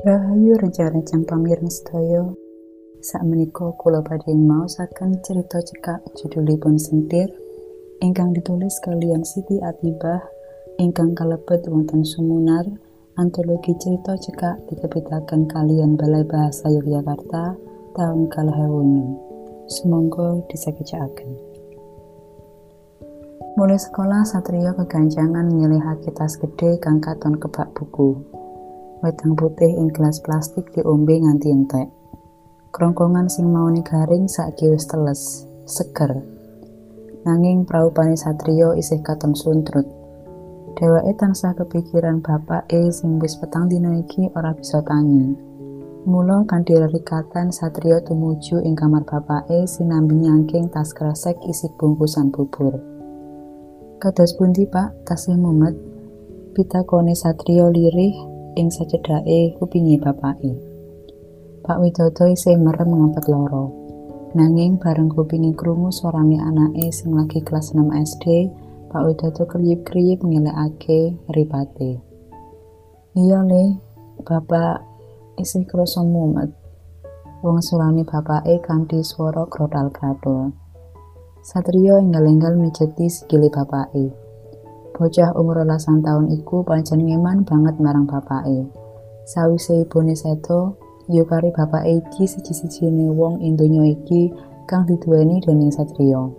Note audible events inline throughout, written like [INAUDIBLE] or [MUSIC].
Rahayu rencang-rencang pamireng sedaya. Sakmenika kula badhe maosaken cerita cekak judulipun Sentir ingkang ditulis kalian Siti Atibah ingkang kalebet wonten sumunar antologi cerita cekak diterbitaken kalian Balai Bahasa Yogyakarta tahun kalahewunu. Semoga disakejakaken. Mulai sekolah Satrio keganjangan nyelehake tas gede kang katon kebak buku. Wedang putih ing gelas plastik diombe nganti entek. Krongkongan sing mauni garing saiki wis teles, seger. Nanging praupane Satrio isih katon suntrut. Dheweke tansah kepikiran bapake sing wis petang dina iki ora bisa tangi. Mula kanthi rikatan Satrio tumuju ing kamar bapake sinambi nyangking tas kresek isi bungkusan bubur. Kados pundi, Pak? Tasih mumet. Pitakone Satrio lirih ing sacedhake kupinge bapake. Pak Widodo isih merem ngempet loro. Nanging bareng kupinge krungu suarane anake sing lagi kelas 6 SD, Pak Widodo kriyip-kriyip ngelekake ripate. Iya le, bapak isih krasa mumet. Wong sulane bapake kanthi swara grodal-gradul. Satrio enggal-enggal mijeti sikile bapake. Bocah umur belasan tahun iku pancen ngeman banget marang bapake. Sawise ibune seto, yo kari bapake iki siji-sijine wong ing donya iki kang diduweni dening Satrio.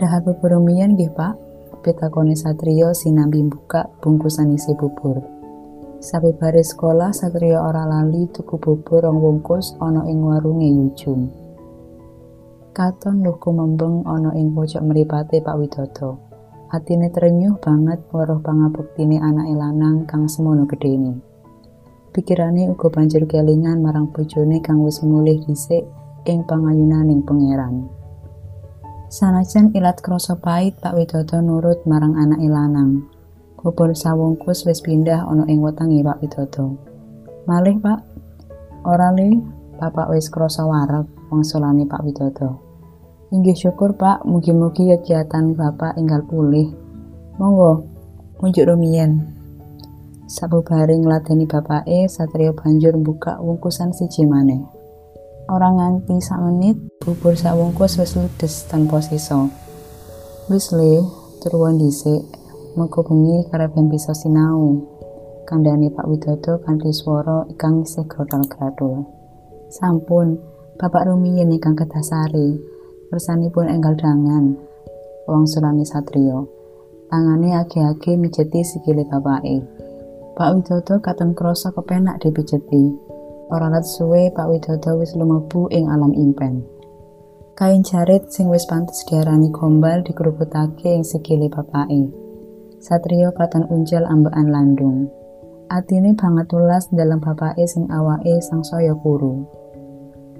Dahar bubur miyen nggih, Pak. Pitakone Satrio sinambi buka bungkusan isi bubur. Sabubare sekolah Satrio ora lali tuku bubur rong bungkus ana ing warunge Yujum. Katon luku membeng ana ing pojok mripate Pak Widodo. Atine terenyuh banget weruh pangabuktine anake lanang kang semono gedene. Pikirane uga banjur kelingan marang bojone kang wis mulih dhisik ing pangayunaning pangeran. Sanajan ilat krasa pait Pak Widodo nurut marang anake lanang. Bobol sawungkus wis pindah ana ing wetange Pak Widodo. Malih, Pak. Ora le, Bapak wis krasa wareg wangsulane Pak Widodo. Inggih syukur Pak, mugi-mugi kegiatan Bapak enggal pulih. Monggo, munjuk rumiyin. Sabubare ngladeni bapake, Satrio banjur buka wungkusan siji maneh. Ora nganti sak menit, bubur sak wungkus wis ludes tanpa sisa. Wis le, turuan dhisik, mengko bengi kareben bisa sinau. Kandhane Pak Widodo kanthi swara ikang isih grotal-gratul. Sampun, Bapak rumiyin ingkang kedasari. Kersanipun enggal dangan. Wong sulane Satrio. Tangane age-age mijeti sikile bapake. Pak Widodo katon krasa kepenak dipijeti. Ora let suwe Pak Widodo wis lumebu ing alam impen. Kain jarit sing wis pantes diarani gombal dikeruputake ing sikile bapake. Satrio katon unjal ambekan landung. Atine banget tulas dalam bapake sing awake sang saya kuru.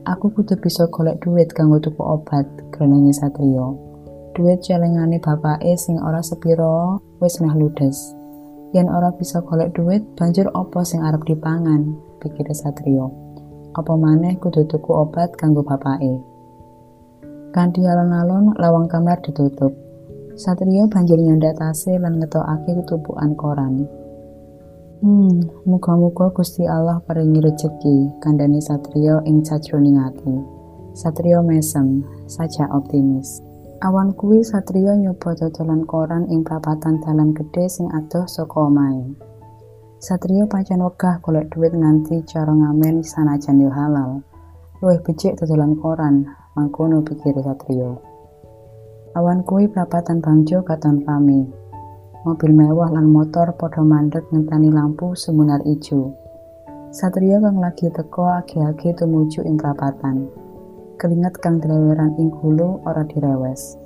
Aku kudu bisa golek duit kanggo tuku obat, grenenge Satrio. Duit celengane bapake sing ora sepiro wis meh ludes. Yen ora bisa golek duit, banjur opo sing arep dipangan, pikir Satrio. Apa maneh kudu tuku obat kanggo bapake. Kanthi alon-alon lawang kamar ditutup. Satrio banjur nyandak tase lan ngetokake tutupukan koran. Hmm, muga-muga Gusti Allah paringi rejeki kandhane Satrio ing sajroning ati. Satrio mesem, saja optimis. Awan kuwi Satrio nyoba dodolan koran ing prapatan dalan gede sing adoh saka omahe. Satrio pancen wegah golek duit nganti cara ngamen sanajan yo halal. Luwih becik dodolan koran, mangkono pikir Satrio. Awan kuwi prapatan Bangjo katon rame. Mobil mewah lan motor padha mandek ngenteni lampu semunar ijo. Satria kang lagi teko age-age tumuju ing prapatan. Kelingat kang dileweran ing hulu ora direwes.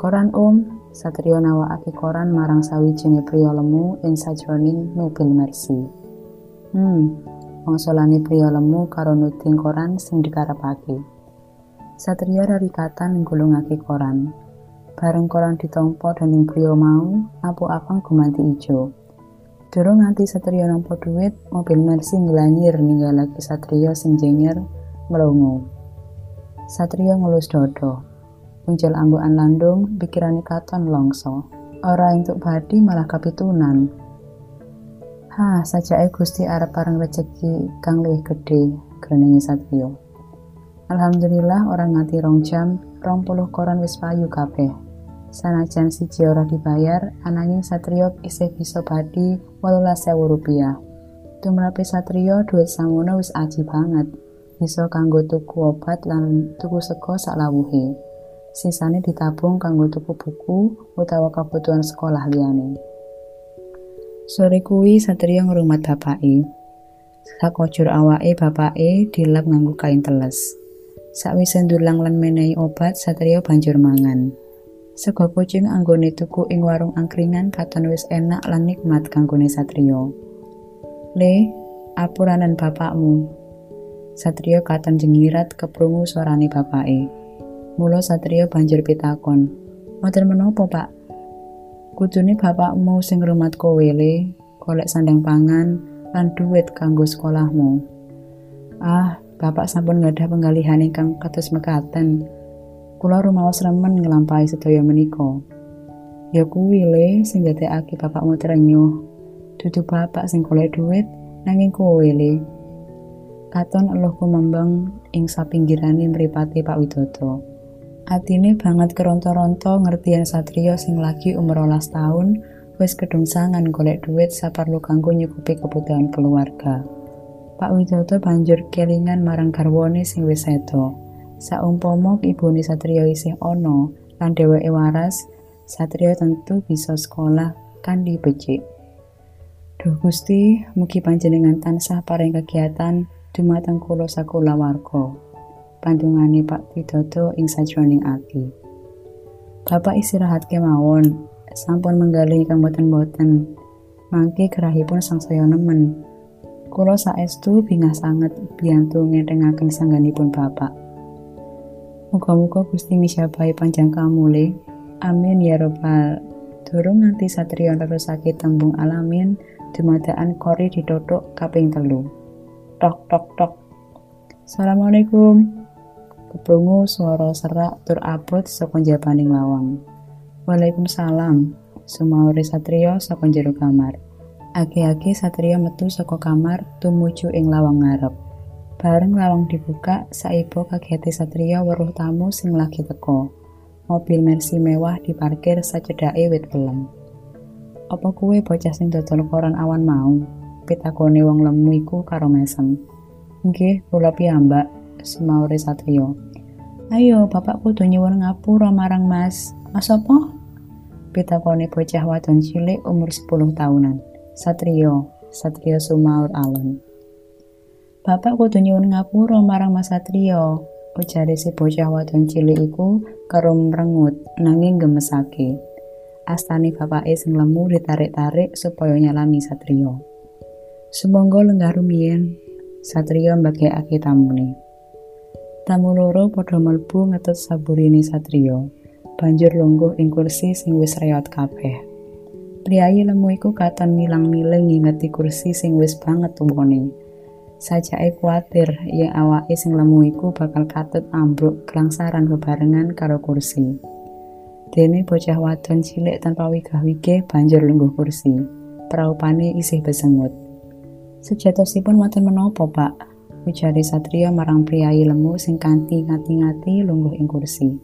Koran om, Satrio nawakake koran marang sawijine priya lemu ing sajroning mobil Mercy. Hmm, mangsolane priya lemu karo nuting koran sing dikarepake. Satrio rarikatan nggulungake koran. Bareng koran ditompo dening priya mau, lampu abang gumanti ijo. Durung nganti Satrio nampa duit, mobil Mercy ngelanyir ninggalake Satrio sing jenger melongo. Satrio ngelus dodo. Unjal ambukan landung, pikirane katon longso. Ora entuk badi malah kapitunan. Hah, sajake Gusti arep pareng rejeki kang luwih gedhe grenenge Satrio. Alhamdulillah orang nganti rong jam, rong puluh koran wis payu kabeh. Sanajan siji ora dibayar, ananging Satrio isih bisa badi 18.000 rupiah. Tumrape Satrio duit sangono wis aji banget. Bisa kanggo tuku obat lan tuku sego sak lawuhe. Sisane ditabung kanggo tuku buku utawa kebutuhan sekolah liyane. Sore kuwi Satrio ngrumat bapake. Sakojur awake bapake dilap nganggo kain teles. Sakwise ndulang lan menehi obat, Satrio banjur mangan. Sego kucing anggone tuku ing warung angkringan katon wis enak lan nikmat kanggone Satrio. Le, apuranan bapakmu. Satrio katon jengirat keprungu suarane bapake. Mula Satrio banjur pitakon. Mboten menapa, Pak? Kudune bapakmu sing rumat kowe le, golek sandang pangan lan duit kanggo sekolahmu. Ah, bapak sampun ngadah penggalihan ingkang kados mekaten. Kula rumaos remen nglampahi sedaya menika. Ya kuwi le sing dadekake bapakmu terenyuh. Dudu bapak sing golek duit nanging kowe le. Katon eluhku membang ing sapinggirane mripate Pak Widodo. Atine banget keronto-ronto ngertian Satrio sing lagi umur rolas tahun wis kedungsangan golek duit saparlu kanggo nyukupi kebutuhan keluarga. Pak Widodo banjur kelingan marang garwane sing wis sedo. Saumpama ibune Satrio isih ana lan dheweke waras, Satrio tentu bisa sekolah kan becik. Duh Gusti, mugi panjenengan tansah paring kegiatan dumateng kula sakula warga pandungane Pak Widodo ing sajroning ati. Bapak istirahat kemawon, sampun menggali kang boten-boten. Mangke gerahipun sangsaya nemen. Kula saestu bingah sanget biyantu ngetengaken sangganipun Bapak. Muga-muga Gusti misyabahi panjang kamule. Amin ya robbal. Durung satria sakit tembung alamin, dumadaan kori ditotok kaping telu. Tok tok tok. Assalamualaikum. Keprungu suara serak tur abot saka jabaning lawang. Waalaikumsalam. Sumauri Satrio saka kamar. Agi-agi Satrio metu saka kamar tumuju ing lawang ngarep. Bareng lawang dibuka, saibo kageti Satrio weruh tamu sing lagi teko. Mobil Mercy mewah diparkir sacedake wit pelem. Apa kue bocah sing dodol koran awan mau? Pitakone wong lemu iku karo mesem. Nggih, kula piyambak, semaure Satrio. Ayo, bapak kudu nyuwun ngapura marang Mas. Mas apa? Pitakone bocah wadon cilik umur 10 tahunan. Satrio, Satrio Sumaur Alon. Bapak kudu nyuwun ngapura marang Mas Satrio. Ujare si bocah wadon cilik iku karo mrengut nanging gemesake. Astane bapake sing lemu ditarik-tarik supaya nyalami Satrio. Sumangga lenggah rumiyin, Satrio mbagekake tamune. Tamu loro padha mlebu ngetut saburine Satrio. Banjur lungguh ing kursi sing wis reot kabeh. Priayi lemu iku katon milang-miling ngingeti kursi sing wis banget tumpone. Sajake kuatir yen awake sing lemu iku bakal katut ambruk kelangsaran bebarengan karo kursi. Dene bocah wadon cilik tanpa wigah-wigih banjur lungguh kursi. Praupane isih besengut. Sejatosipun wonten menapa, Pak? Ujari Satrio marang priayi lemu sing kanthi ngati-ngati lungguh ing kursi.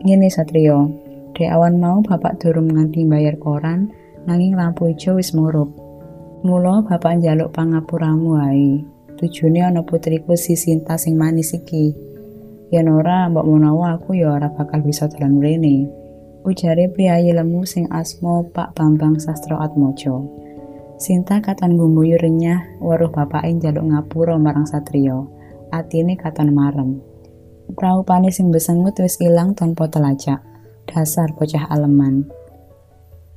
Ngene Satrio, di awan mau bapak durung nganti bayar koran, nanging lampu ijo wis murup. Mula bapak njaluk pangapuramu wae. Tujune ana putriku si Sinta sing manis iki. Yen ora mbok menawa aku ya ora bakal bisa dolan mrene. Ujare priayi lemu sing asma Pak Bambang Sastro Atmojo. Sinta katon gumbuyu renyah weruh bapake njaluk ngapura marang Satrio. Atine katon marem. Praupane sing besengut wis ilang tanpa telacak. Dasar bocah aleman.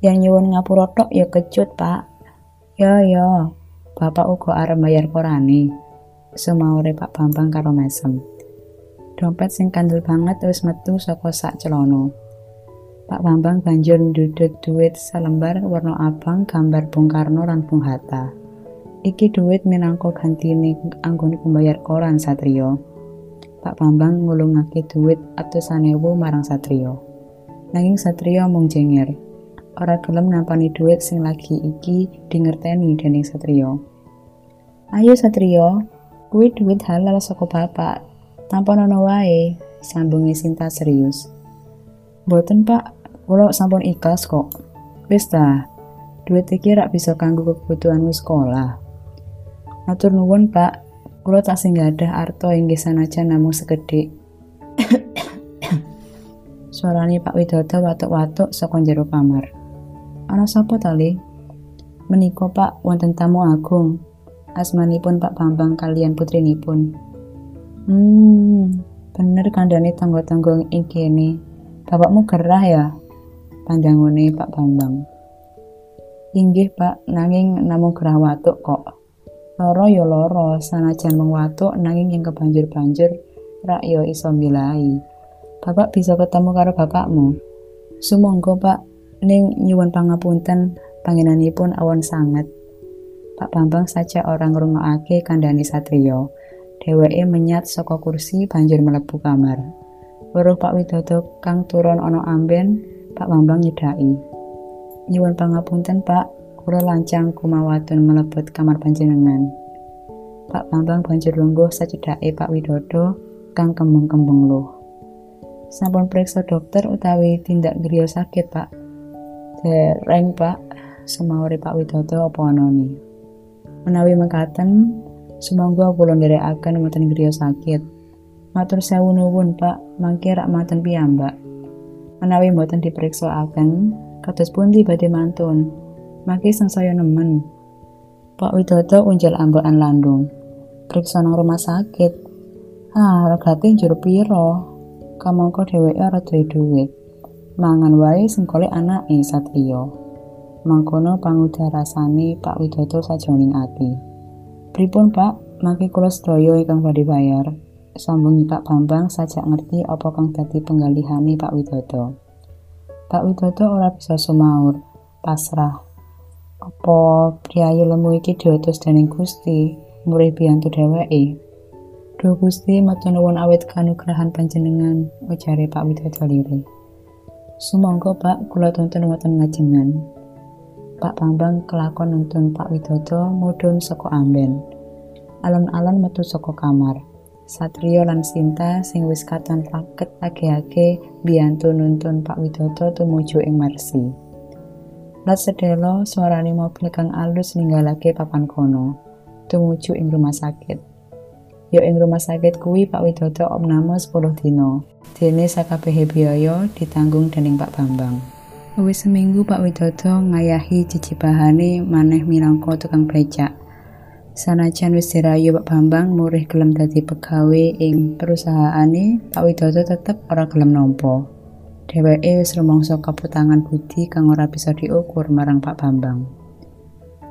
Yang nyuwun ngapura tok ya kecut, Pak. Yo yo, Bapak uga arep bayar korane. Sumaure Pak Bambang karo mesem. Dompet sing kandel banget wis metu saka sak celana. Pak Bambang banjur ndudut duit selembar warna abang gambar Bung Karno lan Bung Hatta. Iki duit minangka gantine anggone pembayar koran Satrio. Pak Bambang ngulungake duit atusan ewu marang Satrio. Nanging Satrio mung jengir. Ora gelem nampani duit sing lagi iki dingerteni dening Satrio. Ayo Satrio, kuwi duit halal saka bapak. Nono wae, sambungi Sinta serius. Boten pak, kula sampun ikhlas kok. Wis ta, duit iki rak bisa kanggo kebutuhan sekolah. Matur nuwun pak, kula tak sing gadah arto inggih sanajan namung sekedhik. [COUGHS] Suarane Pak Widodo watuk-watuk saka jero kamar. Ana sapa tali? Menika Pak wonten tamu agung. Asmanipun Pak Bambang kalian putrinipun. Hmm, bener kandhane tangga-tangga ing kene. Bapakmu gerah ya? Pandangone Pak Bambang. Inggih Pak, nanging namung gerah watuk kok. Loro ya loro, sanajan mung watuk nanging yang kebanjur-banjur rak ya iso milai. Bapak bisa ketemu karo bapakmu. Sumangga, Pak, ning nyuwun pangapunten panjenenganipun awan sangat. Pak Bambang saja orang ngrungokake kandhane Satrio. Dheweke menyat saka kursi banjur mlebu kamar. Weruh Pak Widodo kang turun ana amben, Pak Bambang nyedaki. Nyuwun pangapunten, Pak, kula lancang kumawatun mlebet kamar panjenengan. Pak Bambang banjur lungguh sacedhake Pak Widodo kang kembung-kembung luh. Sampun periksa dokter utawi tindak griya sakit, Pak. Dereng, Pak. Semauri Pak Widodo apa anane. Menawi mekaten, sumangga kula nderekaken wonten griya sakit. Matur sewu nuwun, Pak. Mangke rak maten piyambak. Menawi mboten diperiksaken, kados pundi badhe mantun. Mangke sangsaya nemen. Pak Widodo unjal ambekan landung. Periksa nang rumah sakit. Ah, regate njur pira? kamangka dheweke ora duwe dhuwit. Mangan wae sing golek anake Satrio. Mangkono pangudarasane Pak Widodo sajroning ati. Pripun Pak, mangke kula sedaya ingkang badhe bayar. Sambungi Pak Bambang sajak ngerti apa kang dadi penggalihane Pak Widodo. Pak Widodo ora bisa sumaur, pasrah. Apa priayi lemu iki diutus dening Gusti, murih biyantu dheweke? Duh Gusti matur nuwun awit kanugrahan panjenengan ujare Pak Widodo lire. Sumangga Pak kula tuntun wonten ngajengan. Pak Bambang kelakon nuntun Pak Widodo mudhun saka amben. Alon-alon metu saka kamar. Satrio lan Sinta sing wis katon raket age-age biyantu nuntun Pak Widodo tumuju ing Mersi. Lat sedelo suarane mobil kang alus ninggalake papan kono, tumuju ing rumah sakit. Yo ing rumah sakit kuwi Pak Widodo opname 10 dina. Dene sakabehe biaya ditanggung dening Pak Bambang. Wis seminggu Pak Widodo ngayahi cicipahane maneh minangka tukang becak. Sanajan wis dirayu Pak Bambang murih gelem dadi pegawe ing perusahaane, Pak Widodo tetep ora gelem nampa. Dheweke wis rumangsa kaputangan budi kang ora bisa diukur marang Pak Bambang.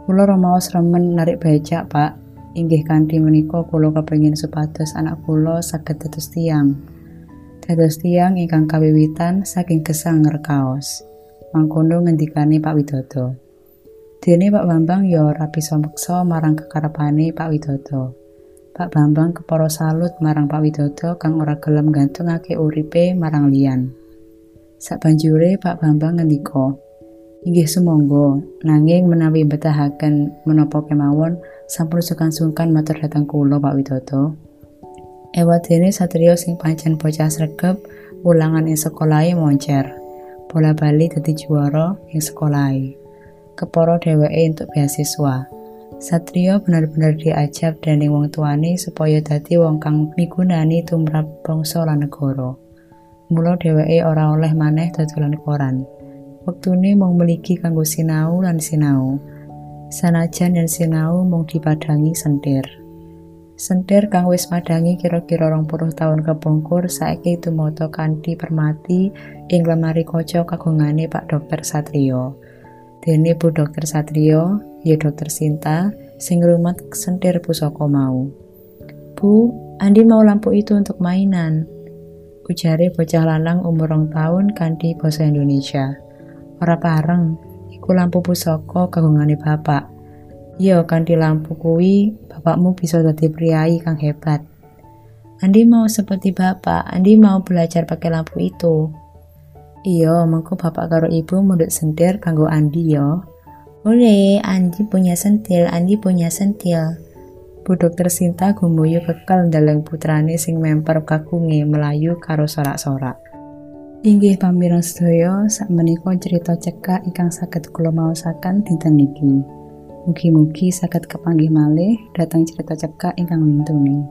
Kula romaos remen narik becak, Pak, Inggih kanthi menika kula kepengin supados anak kula saged dados tiang. Dados tiang ingkang kawiwitan saking gesang ngerkaos. Mangkono ngendikane Pak Widodo. Dene Pak Bambang ya ora bisa meksa marang kekarepane Pak Widodo. Pak Bambang kepara salut marang Pak Widodo kang ora gelem gantungake uripe marang liyan. Sabanjure Pak Bambang ngendika, "Inggih sumangga, nanging menawi betahaken menapa kemawon, sampun sungkan-sungkan matur datang kula Pak Widodo. Ewadene Satrio sing pancen bocah sregep ulangan ing sekolahe moncer. Bola bali dadi juara ing sekolahe. Keporo dheweke untuk beasiswa. Satrio benar-benar diajak dening wong tuane supaya dadi wong kang migunani tumrap bangsa lan negara. Mula dheweke ora oleh maneh dodolan koran. Wektune mung meliki kanggo sinau lan sinau. sanajan dan sinau mung dipadangi sentir. Sentir kang wis madangi kira-kira puluh tahun kepungkur saiki tumoto kanthi permati ing lemari kaca kagungane Pak Dokter Satrio. Dene Bu Dokter Satrio, ya Dokter Sinta, sing rumet sentir pusaka mau. Bu, Andi mau lampu itu untuk mainan. Ujare bocah lanang umur rong tahun kanthi basa Indonesia. Ora pareng, iku lampu pusaka kagungane bapak. Iya, kanthi lampu kuwi bapakmu bisa dadi priayi kang hebat. Andi mau seperti bapak, Andi mau belajar pakai lampu itu. Iya, mengko bapak karo ibu munduk sentir kanggo Andi ya. Oleh, Andi punya sentil, Andi punya sentil. Bu dokter Sinta gumuyu kekal dalam putrane sing memper kakunge melayu karo sorak-sorak. Inggih pamirang sedaya, sakmenika cerita cekak ingkang saged kula maosaken dinten niki. Mugi-mugi saged kepanggih malih dhateng cerita cekak ingkang wintune.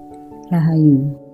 Rahayu.